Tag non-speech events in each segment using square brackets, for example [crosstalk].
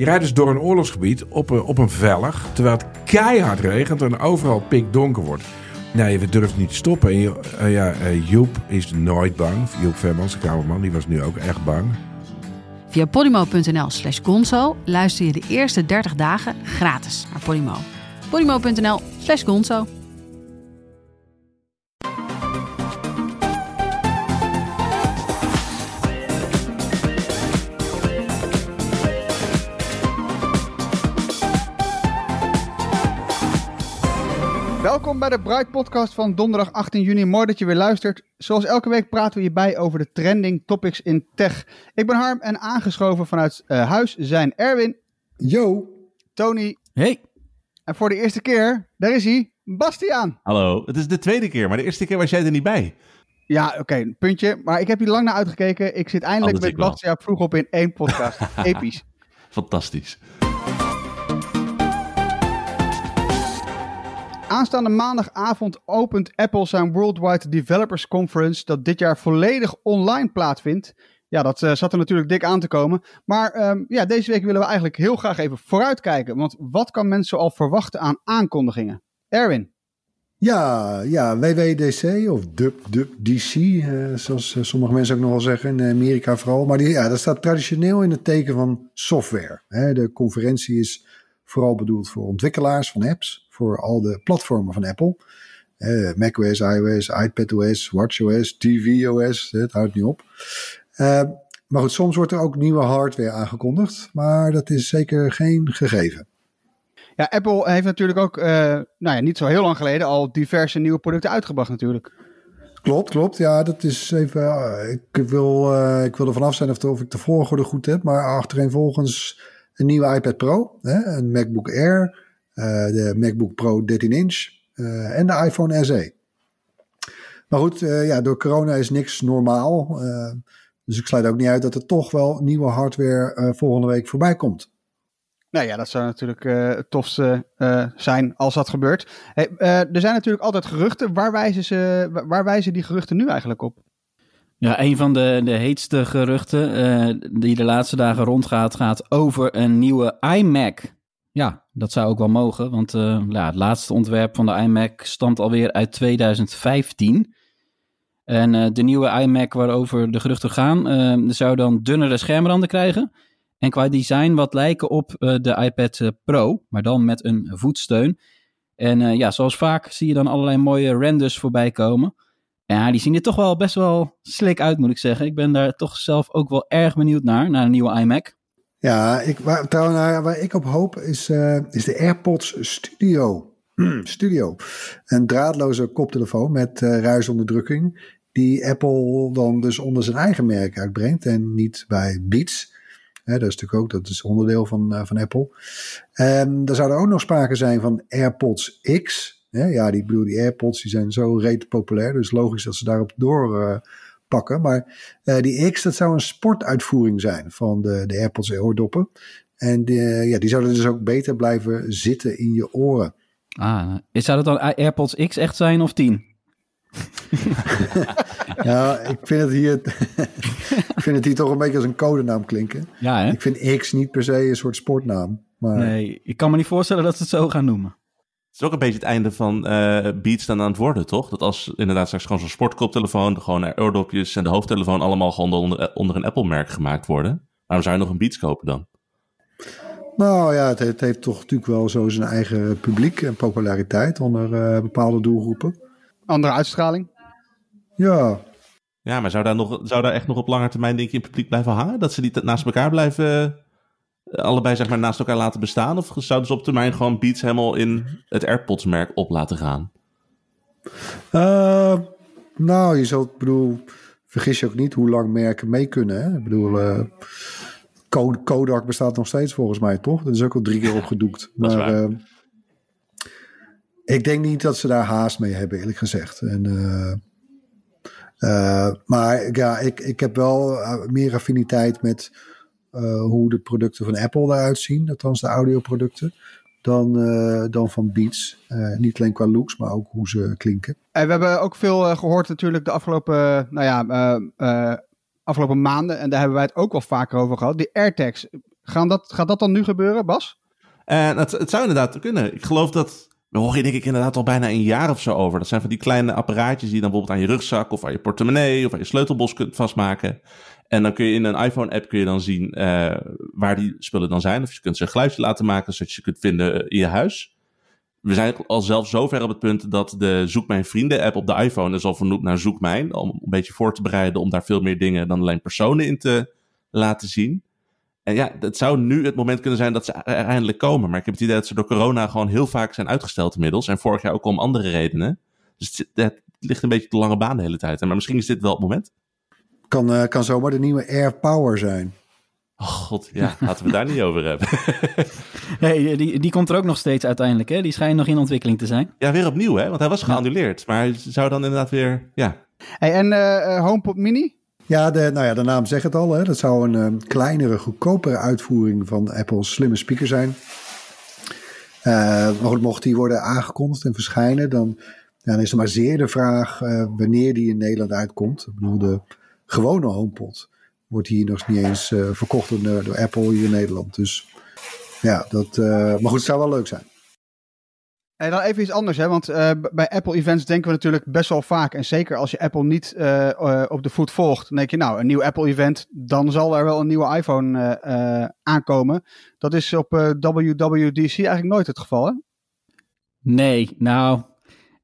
Je rijdt dus door een oorlogsgebied op een, op een vellig, terwijl het keihard regent en overal pikdonker wordt. Nee, we durven niet te stoppen. Eh, ja, eh, Joep is nooit bang. Joep Vermans, de kamerman, die was nu ook echt bang. Via polymo.nl slash gonzo luister je de eerste 30 dagen gratis naar Polymo. polymo.nl slash gonzo. Welkom bij de Bright Podcast van donderdag 18 juni. Mooi dat je weer luistert. Zoals elke week praten we hierbij over de trending topics in tech. Ik ben Harm en aangeschoven vanuit eh, huis zijn Erwin, Yo. Tony Hey. en voor de eerste keer, daar is hij, Bastiaan. Hallo, het is de tweede keer, maar de eerste keer was jij er niet bij. Ja, oké, puntje. Maar ik heb hier lang naar uitgekeken. Ik zit eindelijk Anders met. Bastiaan vroeg op in één podcast. [laughs] Episch. Fantastisch. Aanstaande maandagavond opent Apple zijn Worldwide Developers Conference, dat dit jaar volledig online plaatsvindt. Ja, dat eh, zat er natuurlijk dik aan te komen. Maar ehm, ja, deze week willen we eigenlijk heel graag even vooruitkijken. Want wat kan mensen al verwachten aan aankondigingen? Erwin. Ja, ja, WWDC of WWDC, eh, zoals eh, sommige mensen ook nog wel zeggen, in Amerika vooral. Maar die, ja, dat staat traditioneel in het teken van software. Hè. De conferentie is vooral bedoeld voor ontwikkelaars van apps, voor al de platformen van Apple. Eh, macOS, iOS, iPadOS, WatchOS, tvOS, het houdt niet op. Eh, maar goed, soms wordt er ook nieuwe hardware aangekondigd, maar dat is zeker geen gegeven. Ja, Apple heeft natuurlijk ook, eh, nou ja, niet zo heel lang geleden al diverse nieuwe producten uitgebracht natuurlijk. Klopt, klopt. Ja, dat is even. eh, ik, wil, eh, ik wil er vanaf zijn of, of ik de volgorde goed heb. Maar achtereenvolgens een nieuwe iPad Pro, hè, een MacBook Air, de MacBook Pro 13 inch eh, en de iPhone SE. Maar goed, eh, ja, door corona is niks normaal. eh, dus ik sluit ook niet uit dat er toch wel nieuwe hardware eh, volgende week voorbij komt. Nou ja, dat zou natuurlijk eh, het tofste eh, zijn als dat gebeurt. Hey, eh, er zijn natuurlijk altijd geruchten. Waar wijzen, ze, waar- wijzen die geruchten nu eigenlijk op? Ja, een van de, de heetste geruchten eh, die de laatste dagen rondgaat, gaat over een nieuwe iMac. Ja, dat zou ook wel mogen, want eh, ja, het laatste ontwerp van de iMac stamt alweer uit 2015. En eh, de nieuwe iMac waarover de geruchten gaan, eh, zou dan dunnere schermranden krijgen. En qua design wat lijken op de iPad Pro, maar dan met een voetsteun. En ja, zoals vaak zie je dan allerlei mooie renders voorbij komen. Ja, die zien er toch wel best wel slik uit, moet ik zeggen. Ik ben daar toch zelf ook wel erg benieuwd naar, naar een nieuwe iMac. Ja, ik, waar, trouwens, nou, waar ik op hoop is, eh, is de AirPods Studio. [clears throat] Studio. Een draadloze koptelefoon met eh, ruisonderdrukking. Die Apple dan dus onder zijn eigen merk uitbrengt en niet bij Beats. Dat is natuurlijk ook dat is onderdeel van, eh, van Apple. En er zou er ook nog sprake zijn van AirPods X. Ja, die, bedoel, die AirPods die zijn zo reet populair. Dus logisch dat ze daarop doorpakken. Pakken. maar eh, die X, dat zou een sportuitvoering zijn van de, de AirPods oordoppen. En de, ja, die zouden dus ook beter blijven zitten in je oren. Ah, zou dat dan AirPods X echt zijn of 10? [laughs] Ja, ik vind het hier, [laughs] ik vind het hier toch een beetje als een codenaam klinken. Ja, hè? Ik vind X niet per se een soort sportnaam. Maar Nee, ik kan me niet voorstellen dat ze het zo gaan noemen. Het is ook een beetje het einde van eh Beats dan aan het worden, toch? Dat als inderdaad straks gewoon zo'n sportkoptelefoon, gewoon oordopjes en de hoofdtelefoon allemaal gewoon onder, onder een Apple-merk gemaakt worden. Waarom zou je nog een Beats kopen dan? nou ja, het, het heeft toch natuurlijk wel zo zijn eigen publiek en populariteit onder eh, bepaalde doelgroepen. Andere uitstraling? Ja, Ja, maar zou daar, nog, zou daar echt nog op lange termijn, denk je, in het publiek blijven hangen? Dat ze niet naast elkaar blijven, eh, allebei zeg maar naast elkaar laten bestaan? Of zouden ze op termijn gewoon Beats helemaal in het AirPods-merk op laten gaan? Eh, nou, je zult, ik bedoel, vergis je ook niet hoe lang merken mee kunnen. Hè? Ik bedoel, eh, Ko- Kodak bestaat nog steeds volgens mij, toch? Dat is ook al drie keer opgedoekt. [laughs] Dat is maar waar. eh, ik denk niet dat ze daar haast mee hebben, eerlijk gezegd. En, eh, eh, maar ja, ik, ik heb wel eh, meer affiniteit met eh, hoe de producten van Apple eruit zien, althans de audioproducten, dan, eh, dan van Beats. Eh, niet alleen qua looks, maar ook hoe ze klinken. En we hebben ook veel eh, gehoord natuurlijk de afgelopen, nou ja, eh, eh, afgelopen maanden. En daar hebben wij het ook wel vaker over gehad. Die AirTags, gaan dat, gaat dat dan nu gebeuren, Bas? En het, het zou inderdaad kunnen. Ik geloof dat. Daar hoor je denk ik inderdaad al bijna een jaar of zo over. Dat zijn van die kleine apparaatjes die je dan bijvoorbeeld aan je rugzak of aan je portemonnee of aan je sleutelbos kunt vastmaken. En dan kun je in een iPhone-app kun je dan zien eh, waar die spullen dan zijn. Of je kunt ze een geluidje laten maken zodat je ze kunt vinden in je huis. We zijn al zelf zover op het punt dat de Zoek Mijn Vrienden-app op de iPhone is al vernoemd naar Zoek Mijn. Om een beetje voor te bereiden om daar veel meer dingen dan alleen personen in te laten zien. En ja, het zou nu het moment kunnen zijn dat ze eindelijk komen. Maar ik heb het idee dat ze door corona gewoon heel vaak zijn uitgesteld inmiddels. En vorig jaar ook om andere redenen. Dus het, ligt een beetje de lange baan de hele tijd. Maar misschien is dit wel het moment. Kan, eh, kan zomaar de nieuwe Air Power zijn. Oh god, ja, laten we het daar niet over hebben. [laughs] Hey, die, die komt er ook nog steeds uiteindelijk, hè? Die schijnt nog in ontwikkeling te zijn. ja, weer opnieuw hè, want hij was geannuleerd. Maar hij zou dan inderdaad weer, ja. Hey, en eh, eh, HomePod Mini? Ja, de, nou ja, de naam zegt het al. Hè. Dat zou een eh, kleinere, goedkopere uitvoering van Apple's slimme speaker zijn. Eh, maar goed, mocht die worden aangekondigd en verschijnen, dan, dan is er maar zeer de vraag eh, wanneer die in Nederland uitkomt. Ik bedoel, de gewone HomePod wordt hier nog niet eens eh, verkocht door, door Apple hier in Nederland. Dus ja, dat, eh, maar goed, het zou wel leuk zijn. En dan even iets anders, hè? want eh, bij Apple events denken we natuurlijk best wel vaak. En zeker als je Apple niet eh, eh, op de voet volgt, dan denk je nou, een nieuw Apple event, dan zal er wel een nieuwe iPhone eh, eh, aankomen. Dat is op eh, WWDC eigenlijk nooit het geval, hè? Nee, nou,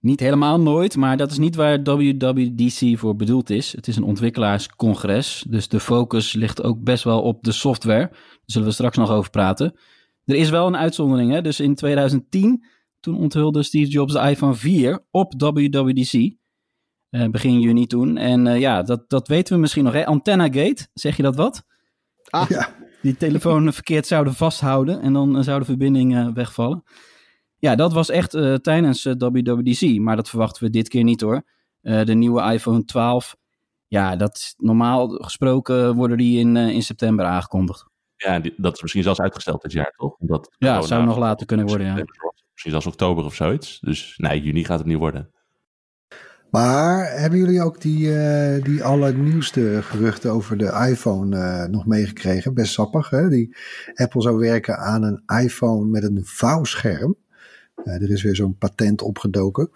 niet helemaal nooit. Maar dat is niet waar WWDC voor bedoeld is. Het is een ontwikkelaarscongres. Dus de focus ligt ook best wel op de software. Daar zullen we straks nog over praten. Er is wel een uitzondering. Hè? Dus in 2010, toen onthulde Steve Jobs de iPhone 4 op WWDC. Eh, begin juni toen. En eh, ja, dat, dat weten we misschien nog. Hè? Antenna Gate, zeg je dat wat? Ah, Ja. die telefoon verkeerd zouden vasthouden en dan eh, zou de verbinding eh, wegvallen. Ja, dat was echt eh, tijdens eh, WWDC, maar dat verwachten we dit keer niet hoor. Eh, de nieuwe iPhone 12, ja, dat normaal gesproken worden die in, eh, in september aangekondigd. Ja, die- dat is misschien zelfs uitgesteld dit jaar, toch? Omdat Ja, zou nog later kunnen worden, ja. Misschien zelfs oktober of zoiets. Dus nee, juni gaat het niet worden. Maar hebben jullie ook die, eh, die allernieuwste geruchten over de iPhone eh, nog meegekregen? Best sappig, hè? Die Apple zou werken aan een iPhone met een vouwscherm. Eh, er is weer zo'n patent opgedoken.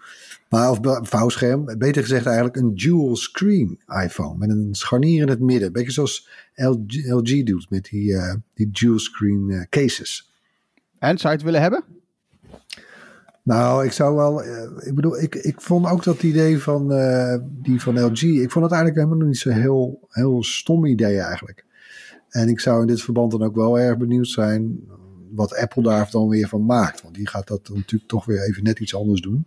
Maar, of vouwscherm, beter gezegd eigenlijk een dual screen iPhone. Met een scharnier in het midden. Beetje zoals LG, LG doet met die, eh, die dual screen eh, cases. En zou je het willen hebben? Nou, ik zou wel. ik bedoel, ik, ik vond ook dat idee van, die van LG. Ik vond het eigenlijk helemaal niet zo heel, heel stom idee eigenlijk. En ik zou in dit verband dan ook wel erg benieuwd zijn. Wat Apple daar dan weer van maakt. Want die gaat dat natuurlijk toch weer even net iets anders doen.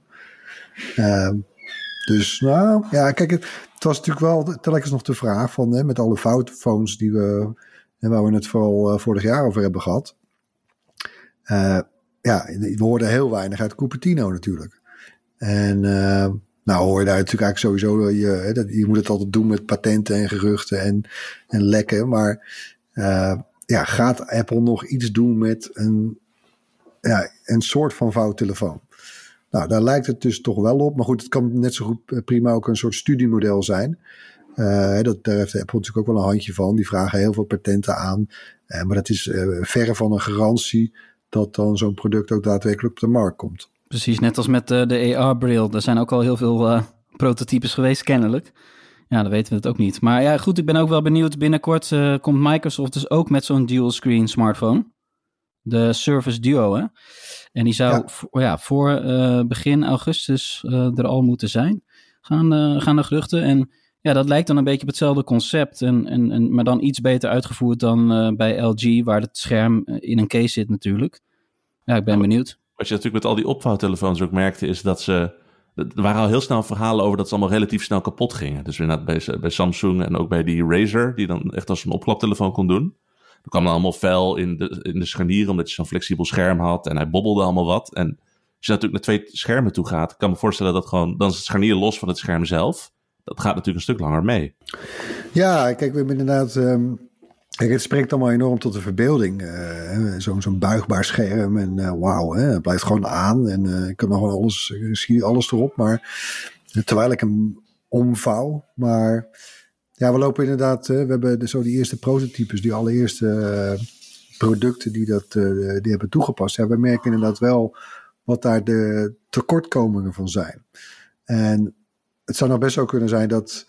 Ehm, dus nou, ja, kijk, het, was natuurlijk wel telkens nog de vraag van. Hè, met alle foutphones die we. en waar we het vooral eh, vorig jaar over hebben gehad. Eh, ja, we hoorden heel weinig uit Cupertino natuurlijk. En eh, nou hoor je daar natuurlijk eigenlijk sowieso, je, je moet het altijd doen met patenten en geruchten en, en lekken. Maar ja, gaat Apple nog iets doen met een, ja, een soort van vouwtelefoon? Nou, daar lijkt het dus toch wel op. Maar goed, het kan net zo goed eh, prima ook een soort studiemodel zijn. Eh, dat, daar heeft Apple natuurlijk ook wel een handje van. Die vragen heel veel patenten aan. Eh, maar dat is eh, verre van een garantie dat dan zo'n product ook daadwerkelijk op de markt komt. Precies, net als met de AR-bril. Er zijn ook al heel veel prototypes geweest, kennelijk. Ja, dan weten we het ook niet. Maar ja, goed, ik ben ook wel benieuwd. Binnenkort eh, komt Microsoft dus ook met zo'n dual-screen smartphone. De Surface Duo, hè? En die zou Ja. voor, ja, voor eh, begin augustus eh, er al moeten zijn. Gaan, eh, gaan de geruchten. En ja, dat lijkt dan een beetje op hetzelfde concept. En, en, en, maar dan iets beter uitgevoerd dan eh, bij LG, waar het scherm in een case zit natuurlijk. Ja, ik ben benieuwd. Wat je natuurlijk met al die opvouwtelefoons ook merkte, is dat ze. Er waren al heel snel verhalen over dat ze allemaal relatief snel kapot gingen. Dus inderdaad bij, bij Samsung en ook bij die Razer, die dan echt als een opklaptelefoon kon doen. Er kwam allemaal fel in de, in de scharnieren, omdat je zo'n flexibel scherm had. En hij bobbelde allemaal wat. En als je natuurlijk naar twee schermen toe gaat, kan me voorstellen dat gewoon, dan is het scharnier los van het scherm zelf. Dat gaat natuurlijk een stuk langer mee. Ja, kijk, we hebben inderdaad. ehm, het spreekt allemaal enorm tot de verbeelding. eh, Zo'n buigbaar scherm. En eh, wauw, het blijft gewoon aan. En eh, ik kan nog wel alles, zie alles erop. Maar terwijl ik hem omvouw. Maar ja, we lopen inderdaad. we hebben de, zo die eerste prototypes, die allereerste producten die dat die hebben toegepast. We merken inderdaad wel wat daar de tekortkomingen van zijn. En het zou nou best zo kunnen zijn dat,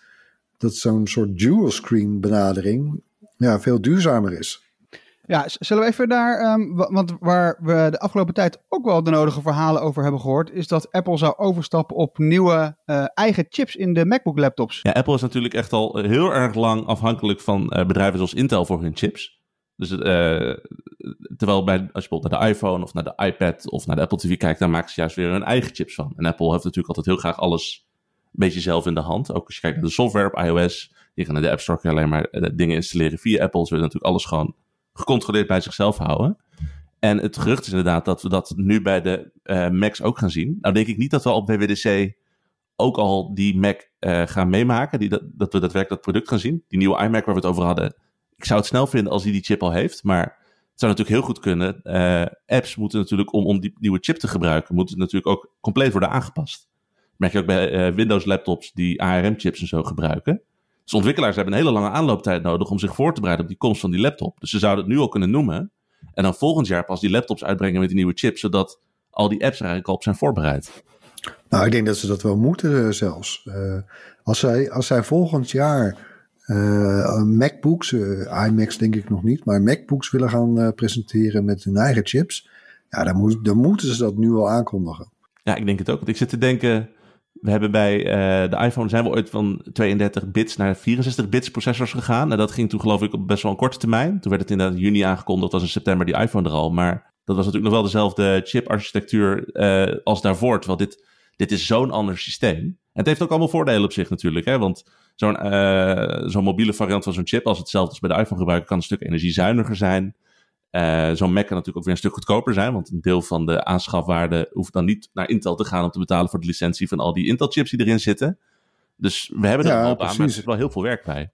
dat zo'n soort dual screen benadering ja, veel duurzamer is. Ja, zullen we even daar, ehm, wa- want waar we de afgelopen tijd ook wel de nodige verhalen over hebben gehoord, is dat Apple zou overstappen op nieuwe eh, eigen chips in de MacBook laptops. Ja, Apple is natuurlijk echt al heel erg lang afhankelijk van eh, bedrijven zoals Intel voor hun chips. Dus eh, terwijl bij, als je bijvoorbeeld naar de iPhone of naar de iPad of naar de Apple TV kijkt, dan maken ze juist weer hun eigen chips van. En Apple heeft natuurlijk altijd heel graag alles een beetje zelf in de hand. Ook als je kijkt naar de software op iOS, je gaat naar de App Store alleen maar eh, dingen installeren via Apple. Ze willen natuurlijk alles gewoon gecontroleerd bij zichzelf houden. En het gerucht is inderdaad dat we dat nu bij de eh, Macs ook gaan zien. Nou denk ik niet dat we op WWDC ook al die Mac eh, gaan meemaken. Die, dat, dat we daadwerkelijk dat product gaan zien. Die nieuwe iMac waar we het over hadden. Ik zou het snel vinden als hij die chip al heeft. Maar het zou natuurlijk heel goed kunnen. Apps moeten natuurlijk, om, om die nieuwe chip te gebruiken, moeten natuurlijk ook compleet worden aangepast. Merk je ook bij Windows laptops die ARM-chips en zo gebruiken. Dus ontwikkelaars hebben een hele lange aanlooptijd nodig om zich voor te bereiden op die komst van die laptop. Dus ze zouden het nu al kunnen noemen. En dan volgend jaar pas die laptops uitbrengen met die nieuwe chip, zodat al die apps er eigenlijk al op zijn voorbereid. Nou, ik denk dat ze dat wel moeten eh, zelfs. Eh, als, zij, als zij volgend jaar eh, MacBooks, iMacs denk ik nog niet, maar MacBooks willen gaan presenteren met hun eigen chips, ja, dan, moet, dan moeten ze dat nu al aankondigen. Ja, ik denk het ook. Want ik zit te denken, we hebben bij eh, de iPhone zijn we ooit van 32 bits naar 64 bits processors gegaan. En dat ging toen geloof ik op best wel een korte termijn. Toen werd het inderdaad in juni aangekondigd, was in september die iPhone er al. Maar dat was natuurlijk nog wel dezelfde chip-architectuur eh, als daarvoor. Terwijl dit, dit is zo'n ander systeem. En het heeft ook allemaal voordelen op zich natuurlijk. Hè? Want zo'n eh, zo'n mobiele variant van zo'n chip, als hetzelfde als bij de iPhone gebruiken, kan een stuk energiezuiniger zijn. Eh, zo'n Mac kan natuurlijk ook weer een stuk goedkoper zijn, want een deel van de aanschafwaarde hoeft dan niet naar Intel te gaan om te betalen voor de licentie van al die Intel-chips die erin zitten. Dus we hebben er Ja, aan, maar er zit wel heel veel werk bij.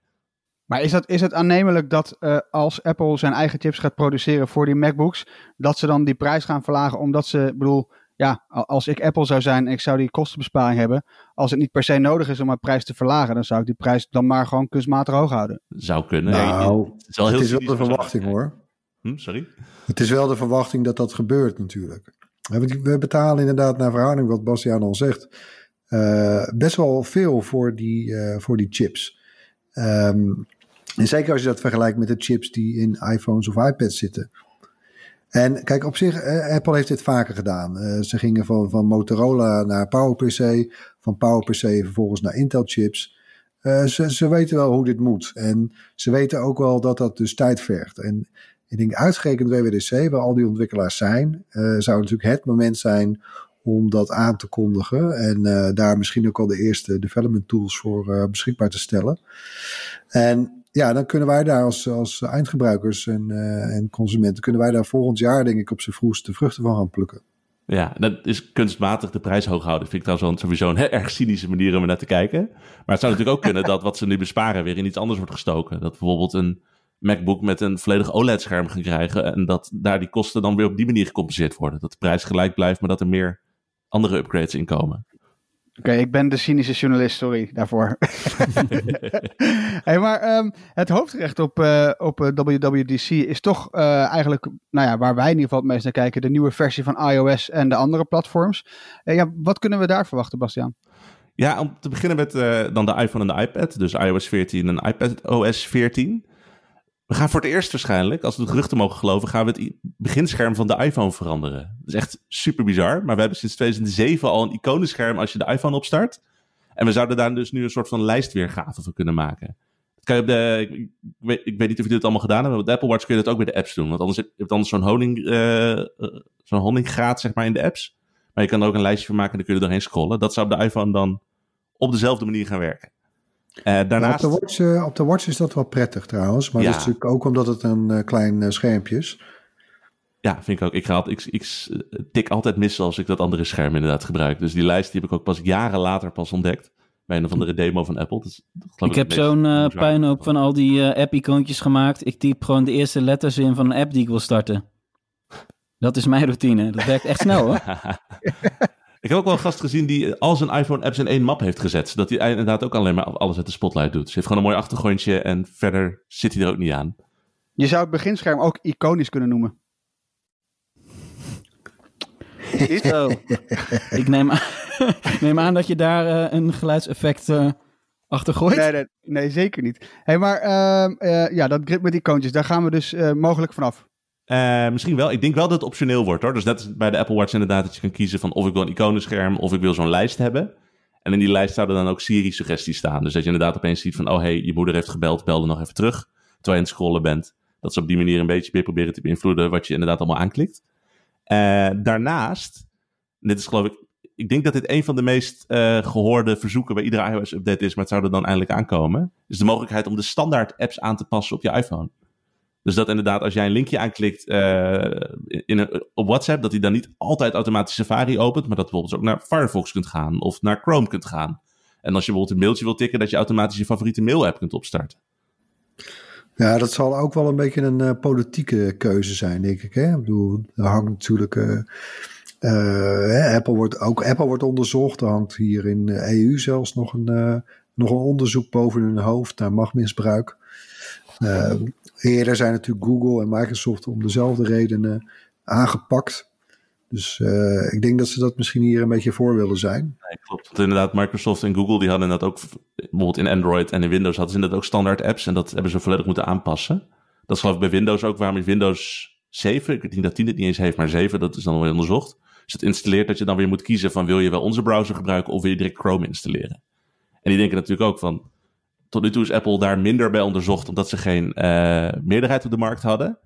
Maar is, dat, is het aannemelijk dat eh, als Apple zijn eigen chips gaat produceren voor die MacBooks, dat ze dan die prijs gaan verlagen omdat ze, ik bedoel, ja, als ik Apple zou zijn en ik zou die kostenbesparing hebben, als het niet per se nodig is om mijn prijs te verlagen, dan zou ik die prijs dan maar gewoon kunstmatig hoog houden. Zou kunnen. Nou, het is wel, heel het is wel cynisch, de verwachting hoor. Hm, sorry? Het is wel de verwachting dat dat gebeurt natuurlijk. We betalen inderdaad naar verhouding, wat Bastiaan al zegt, eh, best wel veel voor die, eh, voor die chips. Ehm, en zeker als je dat vergelijkt met de chips die in iPhones of iPads zitten. En kijk, op zich, eh, Apple heeft dit vaker gedaan. Ze gingen van, van Motorola naar PowerPC, van PowerPC vervolgens naar Intel chips. Ze, ze weten wel hoe dit moet. En ze weten ook wel dat dat dus tijd vergt. En ik denk uitgerekend WWDC, waar al die ontwikkelaars zijn, eh, zou natuurlijk het moment zijn om dat aan te kondigen. En eh, daar misschien ook al de eerste development tools voor eh, beschikbaar te stellen. En ja, dan kunnen wij daar als, als eindgebruikers en, en consumenten, kunnen wij daar volgend jaar denk ik op z'n vroegst de vruchten van gaan plukken. Ja, dat is kunstmatig de prijs hoog houden. Vind ik trouwens sowieso een [laughs] erg cynische manier om er naar te kijken. Maar het zou natuurlijk ook kunnen dat wat ze nu besparen weer in iets anders wordt gestoken. Dat bijvoorbeeld een MacBook met een volledig OLED-scherm gaan krijgen. En dat daar die kosten dan weer op die manier gecompenseerd worden. Dat de prijs gelijk blijft, maar dat er meer andere upgrades in komen. Oké, ik ben de cynische journalist, sorry daarvoor. [laughs] hey, maar ehm, het hoofdgerecht op, eh, op eh, WWDC is toch eh, eigenlijk, nou ja, waar wij in ieder geval het meest naar kijken, de nieuwe versie van iOS en de andere platforms. Eh, ja, wat kunnen we daar verwachten, Bastiaan? Ja, om te beginnen met eh, dan de iPhone en de iPad. Dus iOS 14 en iPad OS 14. We gaan voor het eerst waarschijnlijk, als we de geruchten mogen geloven, gaan we het beginscherm van de iPhone veranderen. Dat is echt super bizar. Maar we hebben sinds 2007 al een iconenscherm als je de iPhone opstart. En we zouden daar dus nu een soort van lijstweergave van kunnen maken. Dat kan je de, ik, weet, niet of jullie het allemaal gedaan hebben, maar op de Apple Watch kun je dat ook bij de apps doen. Want anders heb je anders zo'n honing, eh, zo'n honinggraad zeg maar in de apps. Maar je kan er ook een lijstje van maken en dan kun je er doorheen scrollen. Dat zou op de iPhone dan op dezelfde manier gaan werken. Eh, daarnaast... Op, de watch, eh, op de watch is dat wel prettig trouwens. Maar Ja. dat is natuurlijk ook omdat het een eh, klein schermpje is. Ja, vind ik ook. Ik, ga, altijd- ik, ik tik altijd mis als ik dat andere scherm inderdaad gebruik. Dus die lijst die heb ik ook pas jaren later pas ontdekt. Bij een of andere demo van Apple. Dat is, dat geloof Ik heb zo'n puinhoop van al die app-icoontjes gemaakt. Ik typ gewoon de eerste letters in van een app die ik wil starten. Dat is mijn routine. Dat werkt echt snel hoor. [laughs] ik heb ook wel een gast gezien die al zijn iPhone-apps in één map heeft gezet. Zodat hij inderdaad ook alleen maar alles uit de spotlight doet. Hij heeft gewoon een mooi achtergrondje en verder zit hij er ook niet aan. Je zou het beginscherm ook iconisch kunnen noemen. Zo. ik neem aan, [laughs] neem aan dat je daar eh, een geluidseffect eh, achter gooit. Nee, nee, nee, zeker niet. Hey, maar ehm, eh, ja, dat grip met icoontjes, daar gaan we dus eh, mogelijk vanaf. Eh, misschien wel. Ik denk wel dat het optioneel wordt hoor. Dus net als bij de Apple Watch inderdaad dat je kan kiezen van of ik wil een iconenscherm of ik wil zo'n lijst hebben. En in die lijst zouden dan ook Siri-suggesties staan. Dus dat je inderdaad opeens ziet van, oh hey, je moeder heeft gebeld, bel er nog even terug. Terwijl je aan het scrollen bent. Dat ze op die manier een beetje weer proberen te beïnvloeden wat je inderdaad allemaal aanklikt. Eh, daarnaast, dit is geloof ik, ik denk dat dit een van de meest eh, gehoorde verzoeken bij iedere iOS-update is, maar het zou er dan eindelijk aankomen, is de mogelijkheid om de standaard apps aan te passen op je iPhone. Dus dat inderdaad, als jij een linkje aanklikt eh, in een, op WhatsApp, dat hij dan niet altijd automatisch Safari opent, maar dat bijvoorbeeld ook naar Firefox kunt gaan of naar Chrome kunt gaan. En als je bijvoorbeeld een mailtje wil tikken, dat je automatisch je favoriete mail-app kunt opstarten. Ja, dat zal ook wel een beetje een eh, politieke keuze zijn, denk ik. Hè? Ik bedoel, er hangt natuurlijk. eh, Apple, wordt, ook Apple wordt onderzocht. Er hangt hier in de EU zelfs nog een, nog een onderzoek boven hun hoofd naar machtmisbruik. Eerder zijn natuurlijk Google en Microsoft om dezelfde redenen aangepakt. Dus eh, ik denk dat ze dat misschien hier een beetje voor willen zijn. Nee, klopt. Want inderdaad, Microsoft en Google die hadden dat ook, bijvoorbeeld in Android en in Windows hadden ze inderdaad ook standaard apps en dat hebben ze volledig moeten aanpassen. Dat is geloof ik bij Windows ook, waarom je Windows 7, ik denk dat 10 het niet eens heeft, maar 7, dat is dan weer onderzocht. Dus het installeert dat je dan weer moet kiezen van wil je wel onze browser gebruiken of wil je direct Chrome installeren. En die denken natuurlijk ook van, tot nu toe is Apple daar minder bij onderzocht omdat ze geen eh, meerderheid op de markt hadden.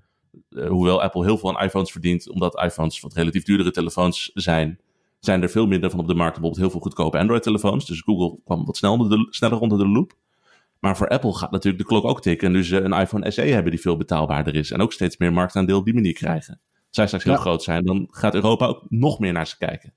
Eh, hoewel Apple heel veel aan iPhones verdient, omdat iPhones wat relatief duurdere telefoons zijn, zijn er veel minder van op de markt. Bijvoorbeeld heel veel goedkope Android-telefoons. Dus Google kwam wat snel onder de, sneller onder de loop. Maar voor Apple gaat natuurlijk de klok ook tikken. En nu ze een iPhone SE hebben die veel betaalbaarder is. En ook steeds meer marktaandeel op die manier krijgen. Als zij straks heel Ja. groot zijn, dan gaat Europa ook nog meer naar ze kijken.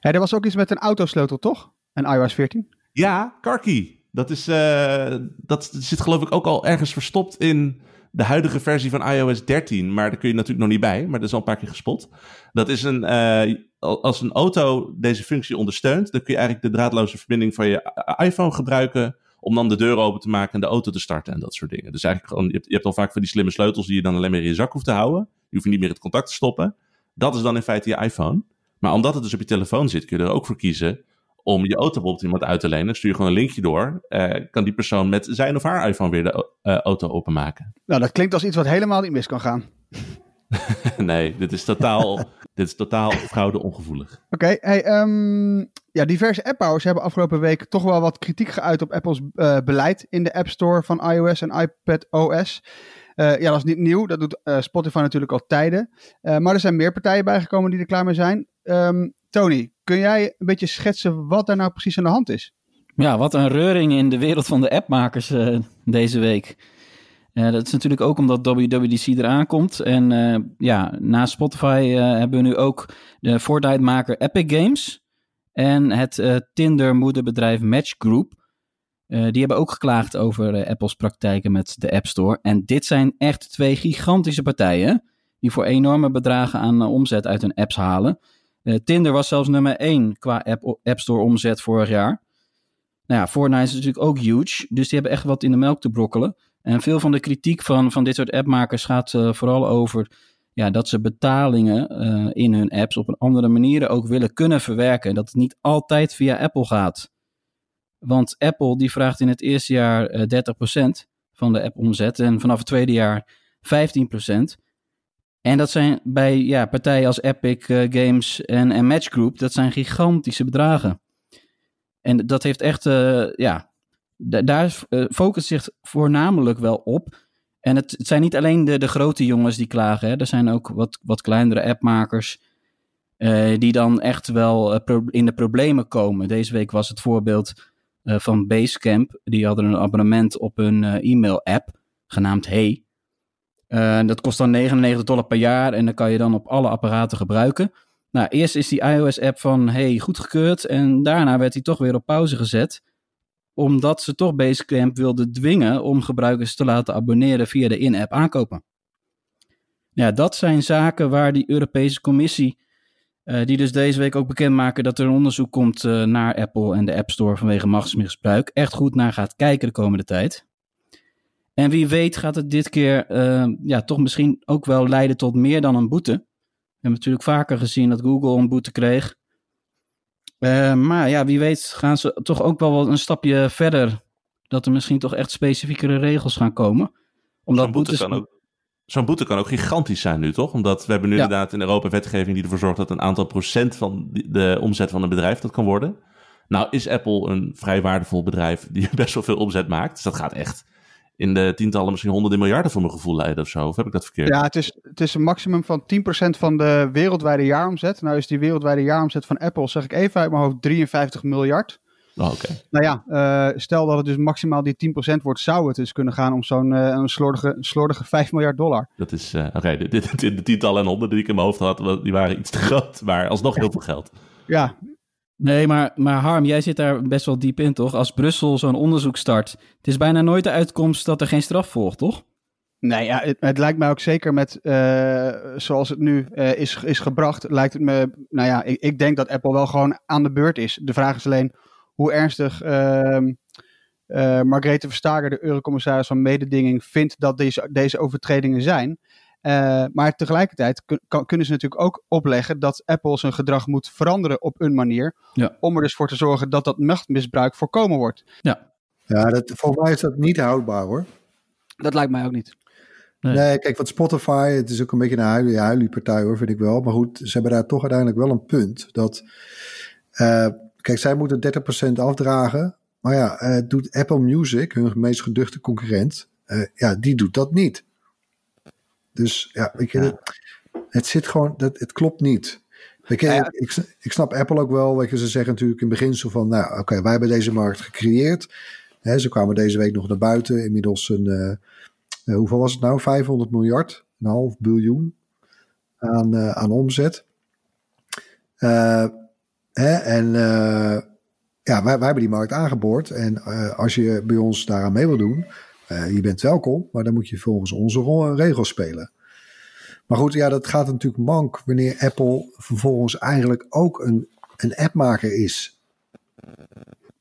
Hey, er was ook iets met een autosleutel, toch? Een iOS 14. Ja, CarKey. Dat, is, eh, dat zit geloof ik ook al ergens verstopt in de huidige versie van iOS 13. Maar daar kun je natuurlijk nog niet bij. Maar dat is al een paar keer gespot. Dat is een, eh, als een auto deze functie ondersteunt, dan kun je eigenlijk de draadloze verbinding van je iPhone gebruiken om dan de deur open te maken en de auto te starten en dat soort dingen. Dus eigenlijk gewoon, je hebt, je hebt al vaak van die slimme sleutels die je dan alleen maar in je zak hoeft te houden. Je hoeft niet meer het contact te stoppen. Dat is dan in feite je iPhone. Maar omdat het dus op je telefoon zit, kun je er ook voor kiezen om je auto bijvoorbeeld iemand uit te lenen. Stuur je gewoon een linkje door. eh, kan die persoon met zijn of haar iPhone weer de eh, auto openmaken. Nou, dat klinkt als iets wat helemaal niet mis kan gaan. [laughs] nee, dit is totaal, [laughs] dit is totaal fraude ongevoelig. Oké, hey, ehm, ja, diverse appbouwers hebben afgelopen week toch wel wat kritiek geuit op Apple's eh, beleid in de App Store van iOS en iPadOS. Eh ja, dat is niet nieuw. Dat doet Spotify natuurlijk al tijden. Maar er zijn meer partijen bijgekomen die er klaar mee zijn. Ehm, Tony, kun jij een beetje schetsen wat daar nou precies aan de hand is? Ja, wat een reuring in de wereld van de appmakers eh, deze week. Eh, dat is natuurlijk ook omdat WWDC eraan komt. En eh, ja, naast Spotify hebben we nu ook de Fortnite-maker Epic Games. En het Tinder-moederbedrijf Match Group. Die hebben ook geklaagd over Apples praktijken met de App Store. En dit zijn echt twee gigantische partijen. Die voor enorme bedragen aan omzet uit hun apps halen. Eh, Tinder was zelfs nummer 1 qua app, app Store omzet vorig jaar. Nou ja, Fortnite is natuurlijk ook huge. Dus die hebben echt wat in de melk te brokkelen. En veel van de kritiek van, van dit soort appmakers gaat eh, vooral over ja, dat ze betalingen eh, in hun apps op een andere manier ook willen kunnen verwerken. Dat het niet altijd via Apple gaat. Want Apple die vraagt in het eerste jaar eh 30% van de app-omzet en vanaf het tweede jaar 15%. En dat zijn bij ja, partijen als Epic eh, Games en, en Match Group, dat zijn gigantische bedragen. En dat heeft echt, eh, ja, da- daar uh, focust zich voornamelijk wel op. En het, het zijn niet alleen de, de grote jongens die klagen, hè. er zijn ook wat, wat kleinere appmakers die dan echt wel in de problemen komen. Deze week was het voorbeeld eh, van Basecamp. Die hadden een abonnement op hun eh, e-mail-app, genaamd Hey. Eh, dat kost dan 99 dollar per jaar en dan kan je dan op alle apparaten gebruiken. Nou, eerst is die iOS-app van Hey goedgekeurd en daarna werd hij toch weer op pauze gezet. Omdat ze toch Basecamp wilden dwingen om gebruikers te laten abonneren via de in-app aankopen. Ja, dat zijn zaken waar die Europese Commissie, eh, die dus deze week ook bekendmaken dat er een onderzoek komt eh, naar Apple en de App Store vanwege machtsmisbruik, echt goed naar gaat kijken de komende tijd. En wie weet gaat het dit keer eh, ja, toch misschien ook wel leiden tot meer dan een boete. We hebben natuurlijk vaker gezien dat Google een boete kreeg. Eh, maar ja, wie weet gaan ze toch ook wel wat een stapje verder. Dat er misschien toch echt specifiekere regels gaan komen. Omdat Zo'n boete, boetes... kan ook, zo'n boete kan ook gigantisch zijn nu, toch? Omdat we hebben nu Ja. inderdaad in Europa wetgeving die ervoor zorgt dat een aantal procent van de omzet van een bedrijf dat kan worden. Nou is Apple een vrij waardevol bedrijf die [laughs] best wel veel omzet maakt. Dus dat gaat echt in de tientallen, misschien honderden miljarden voor mijn gevoel leiden of zo. Of heb ik dat verkeerd? Ja, het is, het is een maximum van 10% van de wereldwijde jaaromzet. Nou is die wereldwijde jaaromzet van Apple, zeg ik even uit mijn hoofd, 53 miljard. Oh, Oké. Nou ja, eh, stel dat het dus maximaal die 10% wordt, zou het dus kunnen gaan om zo'n een slordige, slordige 5 miljard dollar. Dat is, eh, oké, de, de, de, de tientallen en honderden die ik in mijn hoofd had, die waren iets te groot. Maar alsnog heel veel geld. Ja, Nee, maar, maar Harm, jij zit daar best wel diep in, toch? Als Brussel zo'n onderzoek start, het is bijna nooit de uitkomst dat er geen straf volgt, toch? Nee, ja, het, lijkt mij ook zeker met eh, zoals het nu eh, is, is gebracht, lijkt het me, nou ja, ik, denk dat Apple wel gewoon aan de beurt is. De vraag is alleen hoe ernstig eh, Margrethe Verstager, de eurocommissaris van mededinging, vindt dat deze, deze overtredingen zijn. Eh, maar tegelijkertijd kun- kan- kunnen ze natuurlijk ook opleggen dat Apple zijn gedrag moet veranderen op een manier. Ja. Om er dus voor te zorgen dat dat machtmisbruik voorkomen wordt. Ja. Ja, dat, volgens mij is dat niet houdbaar hoor. Dat lijkt mij ook niet. Nee. Nee, kijk, wat Spotify, het is ook een beetje een huilie, huilie partij hoor, vind ik wel. Maar goed, ze hebben daar toch uiteindelijk wel een punt. Dat, eh, kijk, zij moeten 30% afdragen. Maar ja, eh, doet Apple Music, hun meest geduchte concurrent, eh, ja, die doet dat niet. Dus ja, weet je, Ja. Het, het zit gewoon, dat, het klopt niet. Weet je, Ja, ja. Ik, ik snap Apple ook wel, weet je, ze zeggen natuurlijk in beginsel van, nou oké, wij hebben deze markt gecreëerd. Ze kwamen deze week nog naar buiten, inmiddels een, eh, eh, hoeveel was het nou? 500 miljard, een half biljoen aan, eh, aan omzet. Hè, en ja, wij, wij hebben die markt aangeboord. En als je bij ons daaraan mee wil doen, eh, je bent welkom, maar dan moet je volgens onze regels spelen. Maar goed, ja, dat gaat natuurlijk mank wanneer Apple vervolgens eigenlijk ook een, een appmaker is.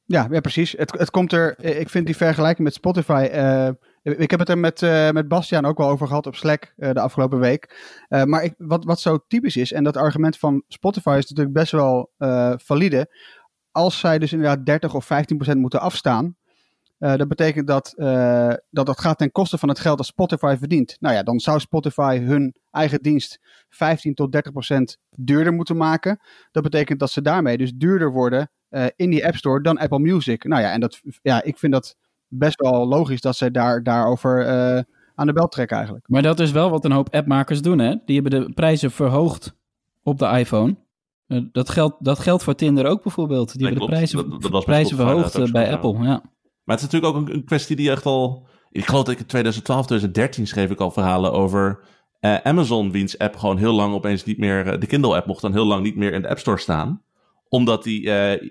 Ja, ja precies. Het, het komt er, eh, ik vind die vergelijking met Spotify. eh, ik heb het er met, eh, met Bastiaan ook wel over gehad op Slack de afgelopen week. Maar ik, wat, wat zo typisch is, en dat argument van Spotify is natuurlijk best wel valide. Als zij dus inderdaad 30 of 15 procent moeten afstaan. Eh, dat betekent dat, eh, dat dat gaat ten koste van het geld dat Spotify verdient. Nou ja, dan zou Spotify hun eigen dienst 15 tot 30 procent duurder moeten maken. Dat betekent dat ze daarmee dus duurder worden eh, in die App Store dan Apple Music. Nou ja, en dat, ja, ik vind dat best wel logisch dat zij daar, daarover eh, aan de bel trekken eigenlijk. Maar dat is wel wat een hoop appmakers doen, hè? Die hebben de prijzen verhoogd op de iPhone. Dat geldt, dat geldt voor Tinder ook bijvoorbeeld. Die Nee, hebben de prijzen, Dat- dat prijzen verhoogd bij Apple. Ja. Maar het is natuurlijk ook een, een kwestie die echt al... Ik geloof dat ik in 2012, 2013 schreef ik al verhalen over eh, Amazon, wiens app gewoon heel lang opeens niet meer... eh, de Kindle-app mocht dan heel lang niet meer in de App Store staan. Omdat die... eh,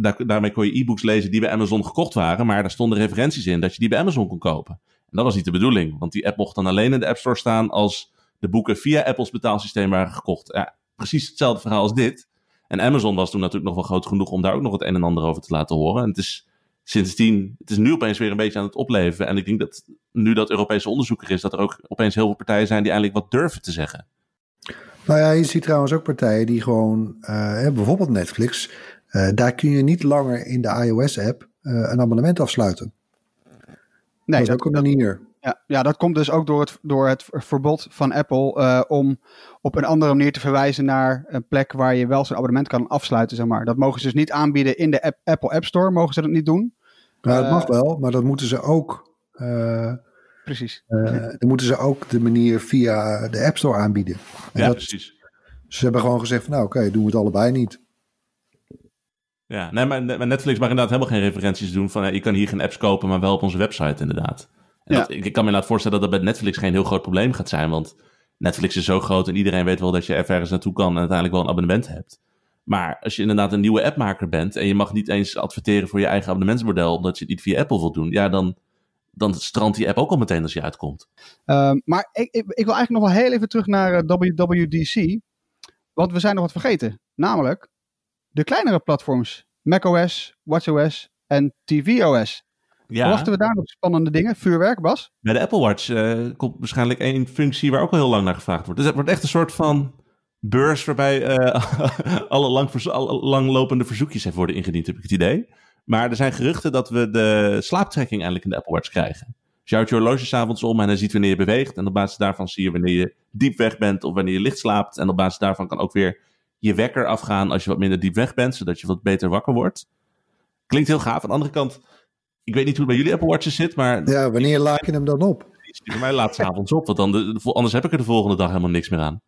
daar, daarmee kon je e-books lezen die bij Amazon gekocht waren. Maar daar stonden referenties in dat je die bij Amazon kon kopen. En dat was niet de bedoeling. Want die app mocht dan alleen in de App Store staan als de boeken via Apples betaalsysteem waren gekocht. Ja, precies hetzelfde verhaal als dit. En Amazon was toen natuurlijk nog wel groot genoeg om daar ook nog het een en ander over te laten horen. En het is sindsdien, het is nu opeens weer een beetje aan het opleven. En ik denk dat nu dat Europese onderzoek er is, dat er ook opeens heel veel partijen zijn die eindelijk wat durven te zeggen. Nou ja, je ziet trouwens ook partijen die gewoon, eh, hè, bijvoorbeeld Netflix, eh, daar kun je niet langer in de iOS-app eh, een abonnement afsluiten. Nee, dat is ook een manier. Ja, ja, dat komt dus ook door het, door het verbod van Apple eh, om op een andere manier te verwijzen naar een plek waar je wel zo'n abonnement kan afsluiten, zeg maar. Dat mogen ze dus niet aanbieden in de app, Apple App Store, mogen ze dat niet doen. Nou, dat Eh, mag wel, maar dat moeten ze ook. eh, Precies. eh, dan moeten ze ook de manier via de App Store aanbieden. En Ja, dat, precies. ze hebben gewoon gezegd van nou oké, doen we het allebei niet. Ja, nee, maar, Netflix mag inderdaad helemaal geen referenties doen van... je kan hier geen apps kopen, maar wel op onze website inderdaad. En Ja. dat, ik, ik kan me inderdaad voorstellen dat dat bij Netflix geen heel groot probleem gaat zijn. Want Netflix is zo groot en iedereen weet wel dat je ergens naartoe kan... en uiteindelijk wel een abonnement hebt. Maar als je inderdaad een nieuwe appmaker bent... en je mag niet eens adverteren voor je eigen abonnementsmodel... omdat je het niet via Apple wilt doen... ja, dan, dan strandt die app ook al meteen als je uitkomt. Ehm, maar ik, ik, ik wil eigenlijk nog wel heel even terug naar eh, WWDC. Want we zijn nog wat vergeten. Namelijk de kleinere platforms. macOS, watchOS en tvOS. Ja, Verwachten we daar nog spannende dingen? Vuurwerk, Bas? bij de Apple Watch eh, komt waarschijnlijk één functie... waar ook al heel lang naar gevraagd wordt. Dus het wordt echt een soort van beurs... waarbij eh, [laughs] alle, lang alle langlopende verzoekjes even worden ingediend, heb ik het idee. Maar er zijn geruchten dat we de slaaptrekking eindelijk in de Apple Watch krijgen. Dus je houdt je horloge s'avonds om en hij ziet wanneer je beweegt. En op basis daarvan zie je wanneer je diep weg bent of wanneer je licht slaapt. En op basis daarvan kan ook weer je wekker afgaan als je wat minder diep weg bent, zodat je wat beter wakker wordt. Klinkt heel gaaf. Aan de andere kant, ik weet niet hoe het bij jullie Apple Watches zit, maar Ja, wanneer laat je hem dan op? die bij mij laat s'avonds op. Want dan de, de- anders heb ik er de volgende dag helemaal niks meer aan.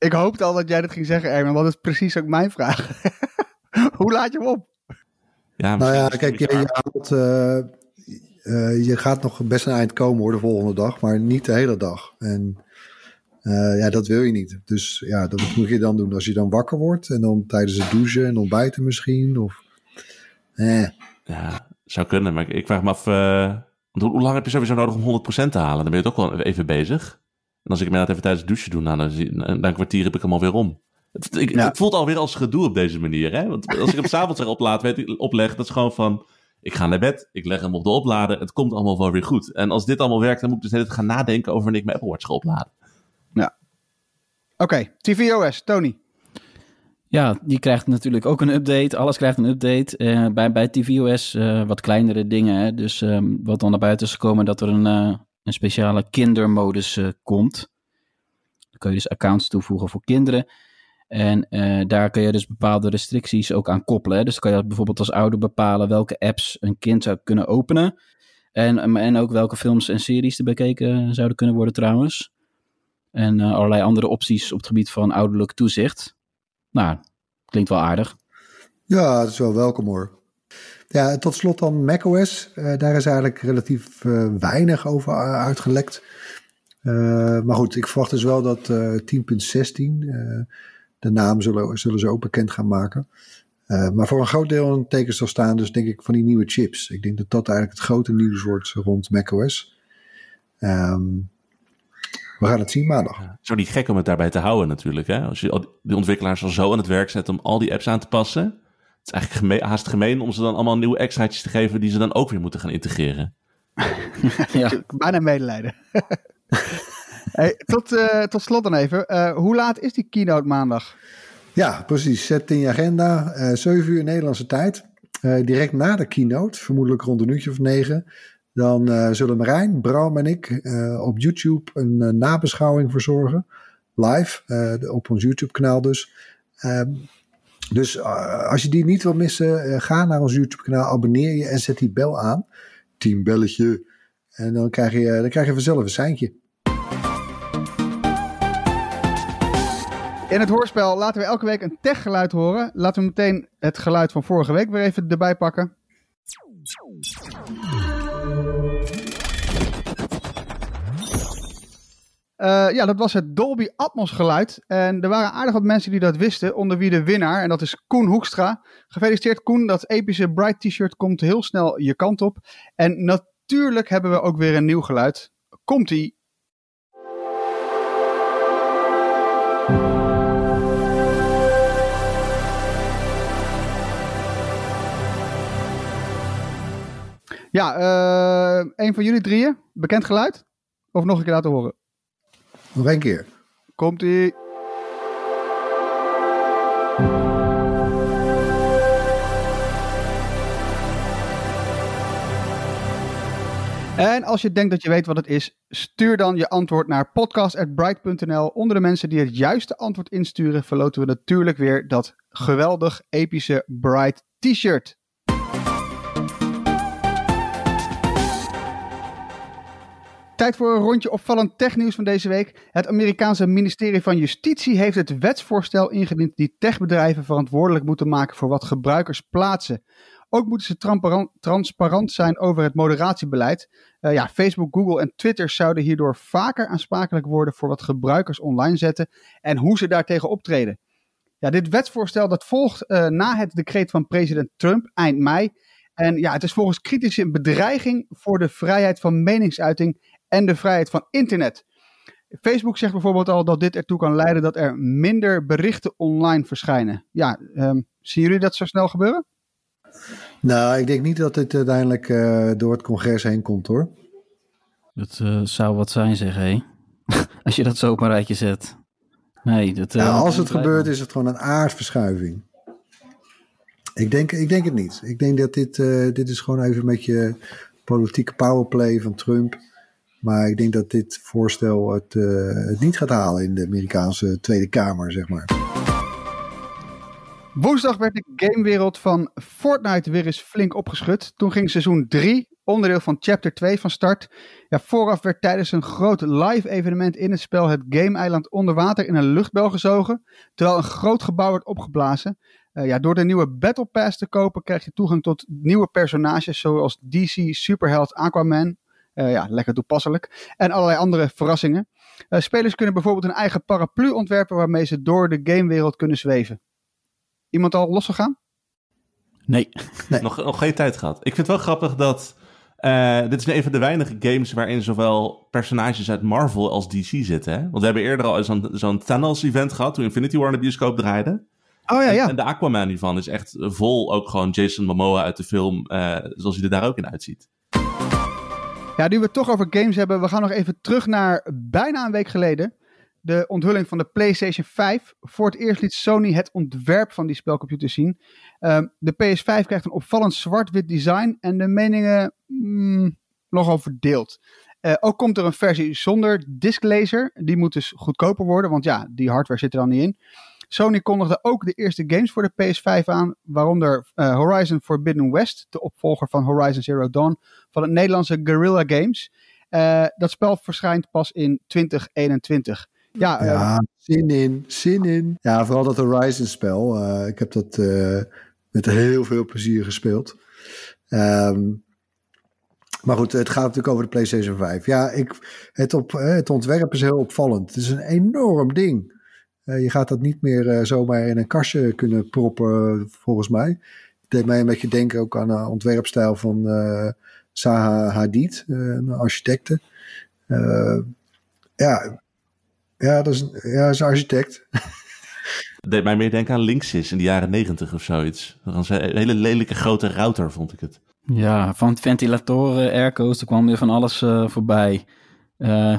Ik hoopte al dat jij dit ging zeggen, Erwin. Want dat is precies ook mijn vraag. [laughs] Hoe laat je hem op? Ja, Nou ja, kijk, je, beetje je, haalt, eh, eh, je gaat nog best een eind komen hoor, de volgende dag, maar niet de hele dag. En eh, ja, dat wil je niet. Dus ja, dat wat moet je dan doen? Als je dan wakker wordt en dan tijdens het douchen en ontbijten misschien? Of, eh, Ja, zou kunnen. Maar ik, ik vraag me af... eh, hoe, hoe lang heb je sowieso nodig om 100% te halen? Dan ben je toch wel even bezig. En als ik hem inderdaad even tijdens het douchen doe... Nou, dan, na een kwartier heb ik hem alweer om. Het, ik, Ja. het voelt alweer als gedoe op deze manier. Hè? Want als ik hem [laughs] s'avonds weer oplaad, weet ik, opleg... Dat is gewoon van... Ik ga naar bed, ik leg hem op de oplader. Het komt allemaal wel weer goed. En als dit allemaal werkt, dan moet ik dus net gaan nadenken... over wanneer ik mijn Apple Watch ga opladen. Oké, tvOS, Tony. Ja, die krijgt natuurlijk ook een update. Alles krijgt een update. Eh, bij, bij tvOS eh, wat kleinere dingen. Hè. Dus ehm, wat dan naar buiten is gekomen dat er een, eh, een speciale kindermodus eh, komt. Dan kun je dus accounts toevoegen voor kinderen. En eh, daar kun je dus bepaalde restricties ook aan koppelen. Dus dan kan je bijvoorbeeld als ouder bepalen welke apps een kind zou kunnen openen. En, en ook welke films en series er bekeken zouden kunnen worden trouwens. En eh, allerlei andere opties op het gebied van ouderlijk toezicht. Nou, klinkt wel aardig. ja, dat is wel welkom hoor. Ja, tot slot dan macOS. Eh daar is eigenlijk relatief eh, weinig over eh, uitgelekt. Maar goed, ik verwacht dus wel dat eh 10.16, eh, de naam zullen, zullen ze ook bekend gaan maken. Maar voor een groot deel een teken zal staan, dus denk ik van die nieuwe chips. Ik denk dat dat eigenlijk het grote nieuws wordt rond macOS. Ehm we gaan het zien maandag. Zo niet gek om het daarbij te houden natuurlijk. Hè? Als je die ontwikkelaars al zo aan het werk zet om al die apps aan te passen. Het is eigenlijk geme- haast gemeen om ze dan allemaal nieuwe extraatjes te geven die ze dan ook weer moeten gaan integreren. [laughs] ja. Bijna medelijden. [laughs] hey, tot, eh, tot slot dan even. Eh, hoe laat is die keynote maandag? Ja, precies. Zet in je agenda. eh 7 uur Nederlandse tijd. Eh, direct na de keynote, vermoedelijk rond een uurtje of negen. Dan eh, zullen Marijn, Bram en ik eh, op YouTube een eh, nabeschouwing verzorgen. Live, eh, op ons YouTube kanaal dus. Dus eh, als je die niet wil missen, eh, ga naar ons YouTube kanaal, abonneer je en zet die bel aan. Team belletje. En dan krijg je, dan krijg je vanzelf een seintje. In het hoorspel laten we elke week een techgeluid horen. Laten we meteen het geluid van vorige week weer even erbij pakken. Eh, ja, dat was het Dolby Atmos geluid. En er waren aardig wat mensen die dat wisten, onder wie de winnaar. En dat is Koen Hoekstra. Gefeliciteerd Koen, dat epische Bright t-shirt komt heel snel je kant op. En natuurlijk hebben we ook weer een nieuw geluid. Komt-ie. Ja, eh een van jullie drieën. Bekend geluid? Of nog een keer laten horen? Nog één keer. Komt-ie. En als je denkt dat je weet wat het is, stuur dan je antwoord naar podcast.bright.nl. Onder de mensen die het juiste antwoord insturen, verloten we natuurlijk weer dat geweldig epische Bright t-shirt. Tijd voor een rondje opvallend technieuws van deze week. Het Amerikaanse ministerie van Justitie heeft het wetsvoorstel ingediend die techbedrijven verantwoordelijk moeten maken voor wat gebruikers plaatsen. Ook moeten ze transparant, zijn over het moderatiebeleid. Uh, ja, Facebook, Google en Twitter zouden hierdoor vaker aansprakelijk worden voor wat gebruikers online zetten en hoe ze daartegen optreden. Ja, dit wetsvoorstel dat volgt uh, na het decreet van president Trump eind mei. En ja, het is volgens critici een bedreiging voor de vrijheid van meningsuiting en de vrijheid van internet. Facebook zegt bijvoorbeeld al dat dit ertoe kan leiden dat er minder berichten online verschijnen. Ja, um, zien jullie dat zo snel gebeuren? Nou, ik denk niet dat dit uiteindelijk uh, door het congres heen komt hoor. Dat uh, zou wat zijn, zeg hé. [laughs] Als je dat zo op een rijtje zet. Nee, dat, uh, als het gebeurt, is het gewoon een aardverschuiving. Ik denk, ik denk het niet. Ik denk dat dit, dit is gewoon even een beetje politieke powerplay van Trump. Maar ik denk dat dit voorstel het, het niet gaat halen in de Amerikaanse Tweede Kamer, zeg maar. Woensdag werd de gamewereld van Fortnite weer eens flink opgeschud. Toen ging seizoen 3, onderdeel van chapter 2 van start. Ja, vooraf werd tijdens een groot live evenement in het spel het game-eiland onder water in een luchtbel gezogen, terwijl een groot gebouw werd opgeblazen. Uh, ja, door de nieuwe Battle Pass te kopen krijg je toegang tot nieuwe personages zoals DC Superheld Aquaman. Uh, ja, lekker toepasselijk. En allerlei andere verrassingen. Uh, spelers kunnen bijvoorbeeld een eigen paraplu ontwerpen waarmee ze door de gamewereld kunnen zweven. Iemand al losgegaan? Nee. nee. Nog, nog geen tijd gehad. Ik vind het wel grappig dat... Uh, dit is een van de weinige games waarin zowel personages uit Marvel als DC zitten. Hè? Want we hebben eerder al zo'n zo'n Thanos-event gehad toen Infinity War in de bioscoop draaide. Oh ja, ja. En, en de Aquaman hiervan is echt vol ook gewoon Jason Momoa uit de film, uh, zoals hij er daar ook in uitziet. Ja, nu we het toch over games hebben, we gaan nog even terug naar bijna een week geleden de onthulling van de PlayStation 5. Voor het eerst liet Sony het ontwerp van die spelcomputer zien. Uh, de PS5 krijgt een opvallend zwart-wit design en de meningen mm, nogal verdeeld. Uh, ook komt er een versie zonder disklaser. Die moet dus goedkoper worden, want ja, die hardware zit er dan niet in. Sony kondigde ook de eerste games voor de PS5 aan, waaronder uh, Horizon Forbidden West, de opvolger van Horizon Zero Dawn van het Nederlandse Guerrilla Games. Uh, dat spel verschijnt pas in 2021. Ja, ja uh, zin in, zin in. Ja, vooral dat Horizon spel. Uh, ik heb dat met heel veel plezier gespeeld. Um, maar goed, het gaat natuurlijk over de PlayStation 5. Ja, ik, het, op, het ontwerp is heel opvallend. Het is een enorm ding. Je gaat dat niet meer zomaar in een kastje kunnen proppen, volgens mij. Het deed mij een beetje denken ook aan de ontwerpstijl van Zaha Hadid, een architecte. ja, ja, dat is, ja, dat is een architect. Het [laughs] deed mij meer denken aan Linksys in de jaren negentig of zoiets. Dat was een hele lelijke grote router, vond ik het. Ja, van ventilatoren, airco's, er kwam weer van alles uh, voorbij. Uh,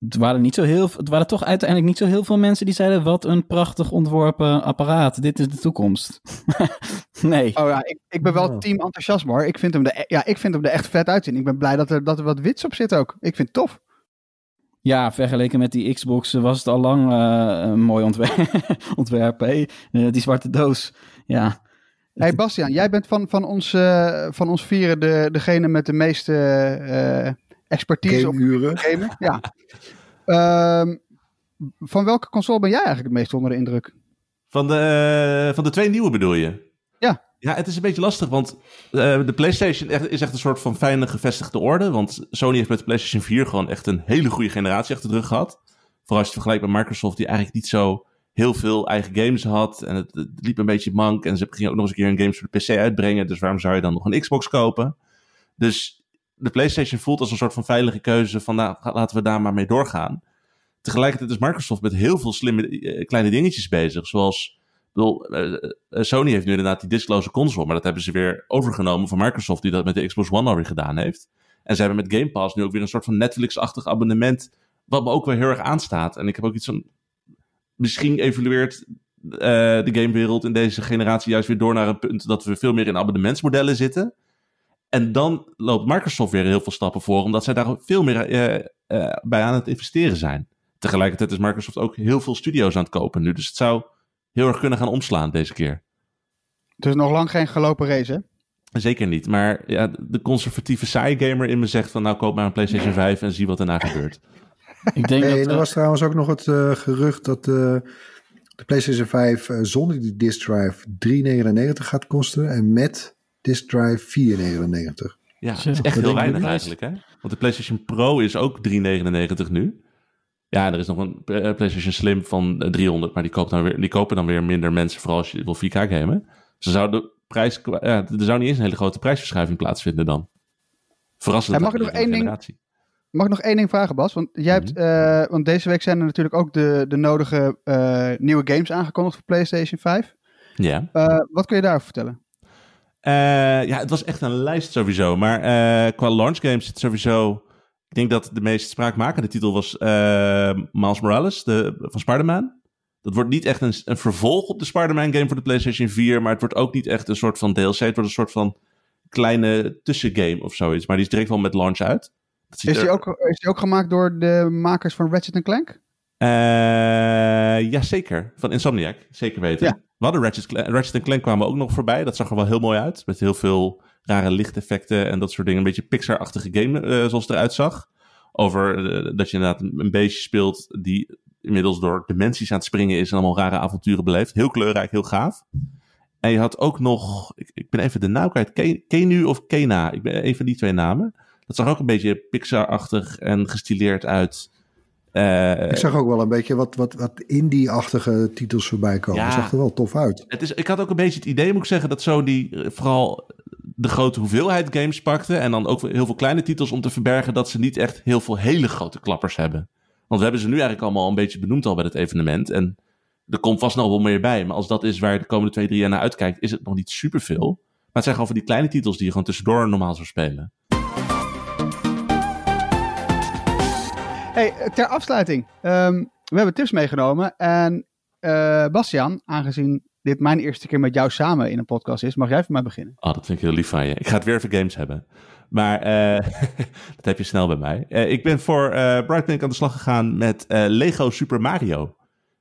het waren, niet zo heel, het waren toch uiteindelijk niet zo heel veel mensen die zeiden... wat een prachtig ontworpen apparaat, dit is de toekomst. [laughs] nee. Oh ja, ik, ik ben wel team enthousiasme hoor. Ik vind, hem de, ja, ik vind hem er echt vet uitzien. Ik ben blij dat er, dat er wat wits op zit ook. Ik vind het tof. Ja, vergeleken met die Xbox was het al lang uh, een mooi [laughs] ontwerp. ontwerp uh, die zwarte doos. Ja. Hey Bastiaan, jij bent van, van, ons, uh, van ons vieren de, degene met de meeste expertise op gamen. Ja. Ehm, van welke console ben jij eigenlijk het meest onder de indruk? Van de, van de twee nieuwe bedoel je? Ja. Ja, het is een beetje lastig, want uh, de PlayStation is echt een soort van fijne gevestigde orde. Want Sony heeft met de PlayStation 4 gewoon echt een hele goede generatie achter de rug gehad. Vooral als je het vergelijkt met Microsoft, die eigenlijk niet zo heel veel eigen games had. En het, het liep een beetje mank. En ze gingen ook nog eens een keer een games voor de PC uitbrengen. Dus waarom zou je dan nog een Xbox kopen? Dus de PlayStation voelt als een soort van veilige keuze van nou, laten we daar maar mee doorgaan. Tegelijkertijd is Microsoft met heel veel slimme uh, kleine dingetjes bezig. Zoals bedoel, uh, Sony heeft nu inderdaad die diskloze console, maar dat hebben ze weer overgenomen van Microsoft, die dat met de Xbox One alweer gedaan heeft. En ze hebben met Game Pass nu ook weer een soort van Netflix-achtig abonnement, wat me ook wel heel erg aanstaat. En ik heb ook iets van, misschien evolueert uh, de gamewereld in deze generatie juist weer door naar een punt dat we veel meer in abonnementsmodellen zitten. En dan loopt Microsoft weer heel veel stappen voor, omdat zij daar veel meer bij aan het investeren zijn. Tegelijkertijd is Microsoft ook heel veel studio's aan het kopen nu. Dus het zou heel erg kunnen gaan omslaan deze keer. Dus nog lang geen gelopen race, hè? Zeker niet. Maar ja, de conservatieve saai-gamer in me zegt van... nou, koop maar een PlayStation 5 en zie wat daarna [laughs] gebeurt. Ik denk Hey, dat... er eh, was trouwens ook nog het eh, gerucht dat eh, de PlayStation 5 eh, zonder die disk drive 3,99 gaat kosten en met disk drive 4,99. Ja, is echt wat heel weinig eigenlijk, hè? Want de PlayStation Pro is ook 3,99 nu. Ja, en er is nog een eh, PlayStation Slim van eh, 300, maar die, koopt dan weer, die kopen dan weer minder mensen, vooral als je wil 4K gamen. Dus dan zou de prijs, ja, er zou niet eens een hele grote prijsverschuiving plaatsvinden dan. Verrassend. En mag ik nog één ding- generatie. Mag ik nog één ding vragen, Bas? Want, jij hebt, eh, want deze week zijn er natuurlijk ook de, de nodige eh, nieuwe games aangekondigd voor PlayStation 5. Ja. Eh, wat kun je daarover vertellen? Eh, ja, het was echt een lijst sowieso. Maar eh, qua launch games zit sowieso... Ik denk dat de meest spraakmakende titel was eh, Miles Morales de, van Spider-Man. Dat wordt niet echt een, een vervolg op de Spider-Man game voor de PlayStation 4. Maar het wordt ook niet echt een soort van DLC. Het wordt een soort van kleine tussengame of zoiets. Maar die is direct wel met launch uit. Is er- die, ook, is die ook gemaakt door de makers van Ratchet Clank? Eh, ja, zeker. Van Insomniac. Zeker weten. Ja. We hadden Ratchet, Cla- Ratchet Clank kwamen ook nog voorbij. Dat zag er wel heel mooi uit. Met heel veel rare lichteffecten en dat soort dingen. Een beetje Pixar-achtige game eh, zoals het eruit zag. Over eh, dat je inderdaad een, een beestje speelt die inmiddels door dimensies aan het springen is en allemaal rare avonturen beleeft. Heel kleurrijk, heel gaaf. En je had ook nog, ik, ik ben even de naam kwijt, Ke- Kenu of Kena. Ik ben een van die twee namen. Dat zag ook een beetje Pixar-achtig en gestileerd uit. Eh, Ik zag ook wel een beetje wat, wat, wat indie-achtige titels voorbij komen. Ja. Dat zag er wel tof uit. Het is, ik had ook een beetje het idee, moet ik zeggen, dat Sony eh, vooral de grote hoeveelheid games pakte. En dan ook heel veel kleine titels om te verbergen dat ze niet echt heel veel hele grote klappers hebben. Want we hebben ze nu eigenlijk allemaal een beetje benoemd al bij het evenement. En er komt vast nog wel meer bij. Maar als dat is waar je de komende twee, drie jaar naar uitkijkt, is het nog niet superveel. Maar het zijn gewoon van die kleine titels die je gewoon tussendoor normaal zou spelen. Hey, ter afsluiting. ehm, we hebben tips meegenomen. En eh Bastiaan, aangezien dit mijn eerste keer met jou samen in een podcast is, mag jij voor mij beginnen. Oh, dat vind ik heel lief van je. Ik ga het weer over games hebben. Maar eh, [laughs] dat heb je snel bij mij. Eh, ik ben voor Brightbank aan de slag gegaan met Lego Super Mario.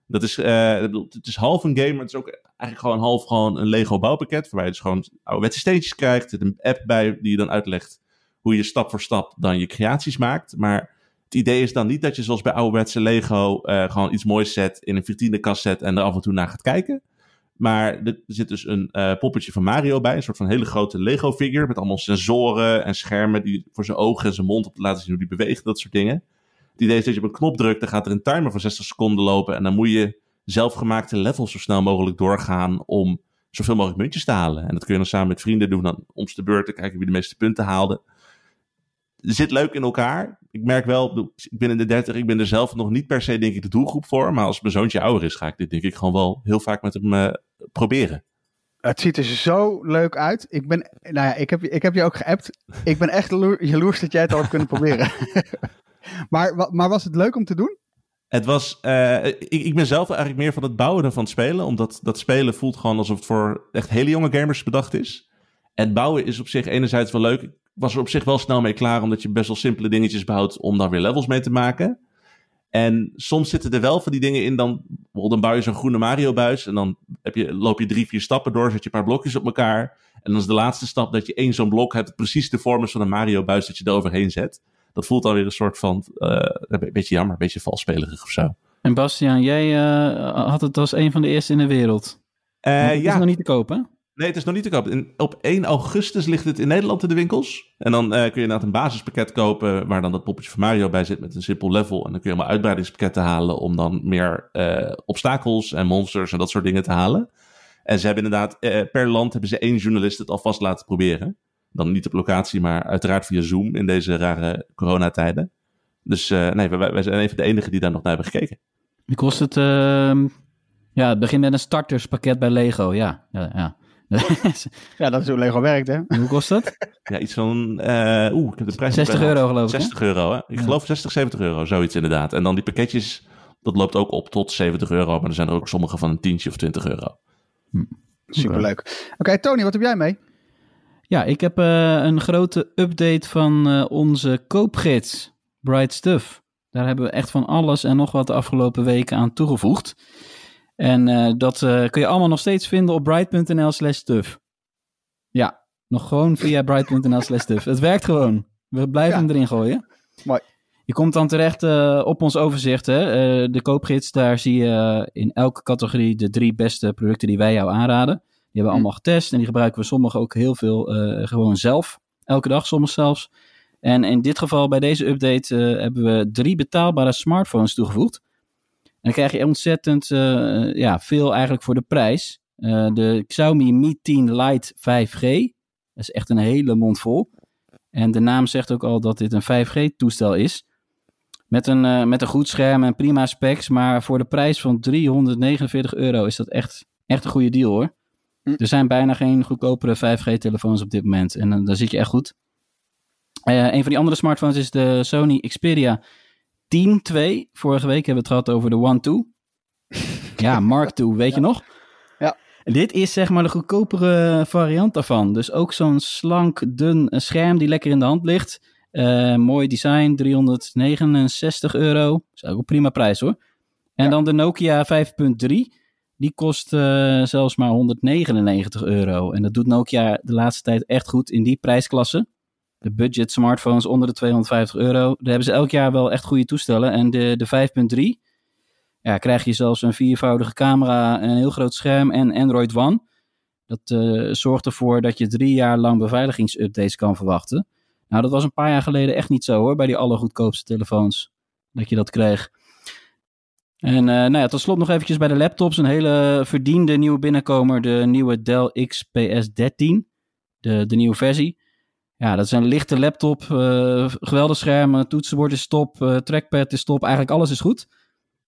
Dat is, het is half een game, maar het is ook eigenlijk gewoon half gewoon een Lego bouwpakket. Waarbij je dus gewoon ouderwetse steentjes krijgt. Er zit een app bij die je dan uitlegt hoe je stap voor stap dan je creaties maakt. Maar het idee is dan niet dat je zoals bij ouderwetse Lego eh, gewoon iets moois zet in een vitrinekast zet en er af en toe naar gaat kijken. Maar er zit dus een eh, poppetje van Mario bij. Een soort van hele grote Lego-figure. Met allemaal sensoren en schermen die voor zijn ogen en zijn mond op te laten zien hoe die beweegt. Dat soort dingen. Het idee is dat je op een knop drukt. Dan gaat er een timer van 60 seconden lopen. En dan moet je zelfgemaakte levels zo snel mogelijk doorgaan. Om zoveel mogelijk muntjes te halen. En dat kun je dan samen met vrienden doen. Dan om de beurt te kijken wie de meeste punten haalde. Zit leuk in elkaar. Ik merk wel, ik ben in de 30, ik ben er zelf nog niet per se denk ik de doelgroep voor. Maar als mijn zoontje ouder is, ga ik dit denk ik gewoon wel heel vaak met hem eh, proberen. Het ziet er zo leuk uit. Ik ben, nou ja, ik heb, je- ik heb je ook geappt. Ik ben echt jaloer- jaloers dat jij het al hebt kunnen proberen. [laughs] maar, maar was het leuk om te doen? Het was, eh, ik, ik ben zelf eigenlijk meer van het bouwen dan van het spelen. Omdat dat spelen voelt gewoon alsof het voor echt hele jonge gamers bedacht is. En bouwen is op zich enerzijds wel leuk. Was er op zich wel snel mee klaar, omdat je best wel simpele dingetjes bouwt om daar weer levels mee te maken. En soms zitten er wel van die dingen in, dan, dan bouw je zo'n groene Mario-buis en dan heb je, loop je drie, vier stappen door, zet je een paar blokjes op elkaar. En dan is de laatste stap dat je één zo'n blok hebt, precies de vorm is van een Mario-buis dat je eroverheen zet. Dat voelt dan weer een soort van, eh, een beetje jammer, een beetje valspelerig of zo. En Bastiaan, jij eh, had het als een van de eerste in de wereld. Eh, het is ja, nog niet te kopen. Nee, het is nog niet te koop. Op 1 augustus ligt het in Nederland in de winkels. En dan eh, kun je inderdaad een basispakket kopen waar dan dat poppetje van Mario bij zit met een simpel level. En dan kun je allemaal uitbreidingspakketten halen om dan meer eh, obstakels en monsters en dat soort dingen te halen. En ze hebben inderdaad, eh, per land hebben ze één journalist het alvast laten proberen. Dan niet op locatie, maar uiteraard via Zoom in deze rare coronatijden. Dus nee, wij, zijn een van de enigen die daar nog naar hebben gekeken. Die kost het... ehm, ja, het begint met een starterspakket bij Lego. Ja, ja, ja. [laughs] Ja, dat is hoe Lego werkt, hè? Hoe kost dat? Ja, iets van, eh oeh, ik heb de prijs niet 60 bij de hand. euro geloof ik. hè? 60 euro, hè? Ik Ja. geloof 60, 70 euro, zoiets inderdaad. En dan die pakketjes, dat loopt ook op tot 70 euro. Maar er zijn er ook sommige van een tientje of 20 euro. Superleuk. Oké, Tony, wat heb jij mee? Ja, ik heb eh, een grote update van eh, onze koopgids, Bright Stuff. Daar hebben we echt van alles en nog wat de afgelopen weken aan toegevoegd. En eh, dat eh, kun je allemaal nog steeds vinden op bright.nl slash stuff. Ja, Nog gewoon via bright.nl slash duf. Het werkt gewoon. We blijven Ja. hem erin gooien. Mooi. Je komt dan terecht eh, op ons overzicht. Hè? De koopgids, daar zie je in elke categorie de drie beste producten die wij jou aanraden. Die hebben we allemaal getest en die gebruiken we sommige ook heel veel gewoon zelf. Elke dag, soms zelfs. En in dit geval, bij deze update, hebben we drie betaalbare smartphones toegevoegd. En dan krijg je ontzettend eh, ja, veel eigenlijk voor de prijs. Eh, de Xiaomi Mi 10 Lite 5G. Dat is echt een hele mond vol. En de naam zegt ook al dat dit een 5G-toestel is. Met een, eh, met een goed scherm en prima specs. Maar voor de prijs van 349 euro is dat echt, echt een goede deal hoor. Hm. Er zijn bijna geen goedkopere 5G-telefoons op dit moment. En dan, dan zit je echt goed. Een van die andere smartphones is de Sony Xperia 10 2. Vorige week hebben we het gehad over de One 2. [laughs] Ja, Mark II, weet je nog? Ja. En Dit is zeg maar de goedkopere variant daarvan. Dus ook zo'n slank, dun scherm die lekker in de hand ligt. Eh, mooi design, 369 euro. Dat is ook een prima prijs hoor. En Ja. dan de Nokia 5.3. Die kost eh, zelfs maar 199 euro. En dat doet Nokia de laatste tijd echt goed in die prijsklasse. De budget smartphones onder de 250 euro. Daar hebben ze elk jaar wel echt goede toestellen. En de, de 5.3 ja, krijg je zelfs een viervoudige camera, een heel groot scherm en Android One. Dat eh, zorgt ervoor dat je drie jaar lang beveiligingsupdates kan verwachten. Nou, dat was een paar jaar geleden echt niet zo hoor, bij die allergoedkoopste telefoons. Dat je dat kreeg. En eh, nou ja, tot slot nog eventjes bij de laptops. Een hele verdiende nieuwe binnenkomer, de nieuwe Dell XPS 13. De, de nieuwe versie. Ja, dat is een lichte laptop, eh, geweldig scherm, toetsenbord is top, eh, trackpad is top, eigenlijk alles is goed.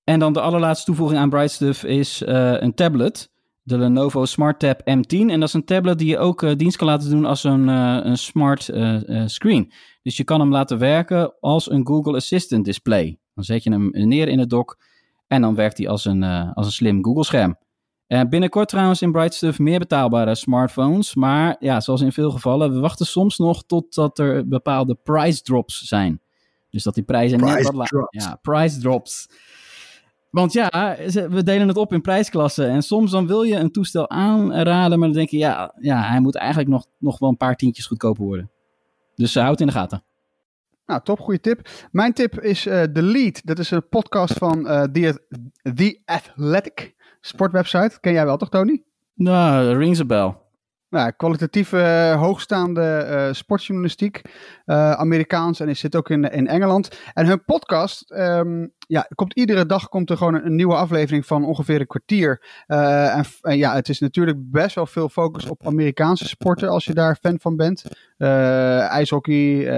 En dan de allerlaatste toevoeging aan Bright Stuff is eh, een tablet. De Lenovo Smart Tab M10. En dat is een tablet die je ook eh, dienst kan laten doen als een, eh, een smart eh, eh, screen. Dus je kan hem laten werken als een Google Assistant display. Dan zet je hem neer in het dock en dan werkt hij als een, eh, als een slim Google scherm. En binnenkort trouwens in Bright Stuff meer betaalbare smartphones. Maar ja, zoals in veel gevallen, we wachten soms nog totdat er bepaalde price drops zijn. Dus dat die prijzen net Price wat la- drops. Ja, price drops. Want ja, we delen het op in prijsklassen. En soms dan wil je een toestel aanraden, maar dan denk je, ja, ja hij moet eigenlijk nog, nog wel een paar tientjes goedkoper worden. Dus uh, houd in de gaten. Nou, top, goede tip. Mijn tip is eh The Lead. Dat is een podcast van eh The, The Athletic sportwebsite. Ken jij wel toch, Tony? Nou, rings a bell. Nou, kwalitatieve, eh, hoogstaande eh, sportjournalistiek. eh, Amerikaans en is zit ook in, in Engeland. En hun podcast, ehm, ja, komt iedere dag komt er gewoon een, nieuwe aflevering van ongeveer een kwartier. En, en ja, het is natuurlijk best wel veel focus op Amerikaanse sporten als je daar fan van bent. Ijshockey,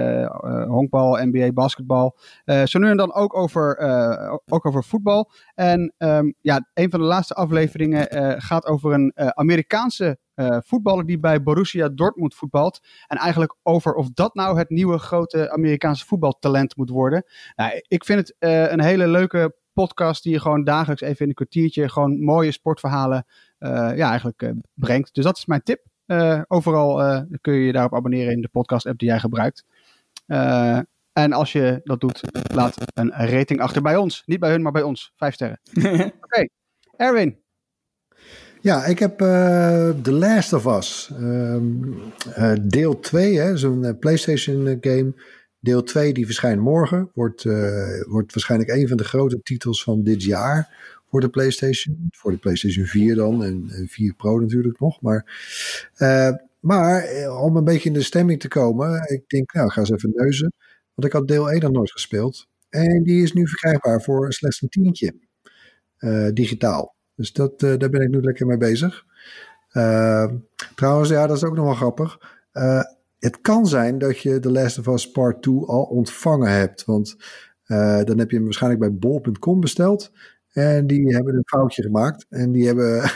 honkbal, NBA, basketbal. Zo nu en dan ook over, ook over voetbal. En ehm, ja, een van de laatste afleveringen gaat over een Amerikaanse eh, voetballer die bij Borussia Dortmund voetbalt. En eigenlijk over of dat nou het nieuwe grote Amerikaanse voetbaltalent moet worden. Nou, ik vind het eh, een hele leuke podcast die je gewoon dagelijks even in een kwartiertje gewoon mooie sportverhalen eh, ja, eigenlijk brengt. Dus dat is mijn tip. Overal kun je je daarop abonneren in de podcast app die jij gebruikt. En als je dat doet, laat een rating achter bij ons. Niet bij hun, maar bij ons. Vijf sterren. [laughs] Oké, Erwin. Ja, ik heb eh The Last of Us. ehm, eh, deel 2, hè, zo'n eh, PlayStation game. Deel 2 die verschijnt morgen. Wordt, wordt waarschijnlijk een van de grote titels van dit jaar voor de PlayStation. Voor de PlayStation 4 dan en, en 4 Pro natuurlijk nog. Maar, maar om een beetje in de stemming te komen. Ik denk, nou, ga eens even neuzen. Want ik had deel 1 nog nooit gespeeld. En die is nu verkrijgbaar voor slechts een tientje. digitaal. Dus dat, eh, daar ben ik nu lekker mee bezig. Uh, trouwens, ja, dat is ook nog wel grappig. Uh, het kan zijn dat je The Last of Us Part 2 al ontvangen hebt. Want uh, dan heb je hem waarschijnlijk bij bol.com besteld. En die hebben een foutje gemaakt. En die hebben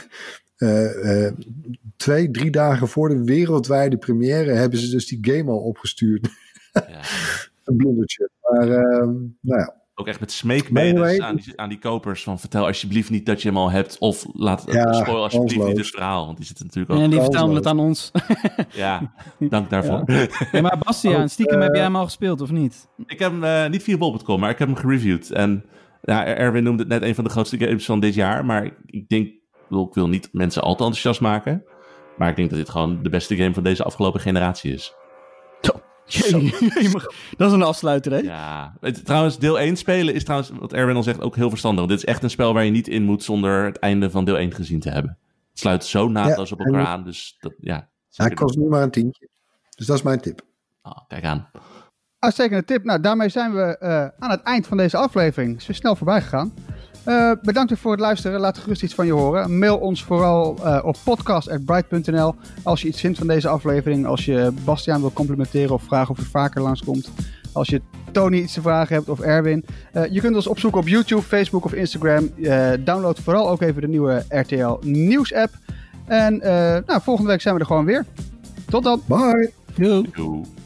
uh, [laughs] twee, drie dagen voor de wereldwijde première... hebben ze dus die game al opgestuurd. Ja. [laughs] een blundertje. Maar, nou ja. Ook echt met smeekbeden aan die, aan die kopers van vertel alsjeblieft niet dat je hem al hebt. Of laat ja, spoil alsjeblieft niet het verhaal. Want die zitten natuurlijk ook... En die vertellen het aan ons. [laughs] ja, dank daarvoor. Ja. [laughs] ja maar Bastiaan, stiekem uh, heb jij hem al gespeeld of niet? Ik heb hem uh, niet via bol.com, maar ik heb hem gereviewd. En ja, Erwin noemde het net een van de grootste games van dit jaar. Maar ik denk, ik wil niet mensen al te enthousiast maken. Maar ik denk dat dit gewoon de beste game van deze afgelopen generatie is. Dat is een afsluiter, hè? Ja, het, trouwens, deel 1 spelen is trouwens, wat Erwin al zegt, ook heel verstandig. Want dit is echt een spel waar je niet in moet zonder het einde van deel 1 gezien te hebben. Het sluit zo naadloos Ja, op elkaar en- aan, dus dat, ja. Hij kost nu maar een tientje. Dus dat is mijn tip. Ah, kijk aan. Uitstekende tip. Nou, daarmee zijn we eh, aan het eind van deze aflevering. Is weer snel voorbij gegaan. Eh, bedankt voor het luisteren. Laat gerust iets van je horen. Mail ons vooral eh, op podcast.bright.nl als je iets vindt van deze aflevering. Als je Bastiaan wil complimenteren of vragen of hij vaker langskomt. Als je Tony iets te vragen hebt of Erwin. Eh, je kunt ons opzoeken op YouTube, Facebook of Instagram. Eh, download vooral ook even de nieuwe RTL Nieuws app. En eh, nou, volgende week zijn we er gewoon weer. Tot dan. Bye! Doei. Doei.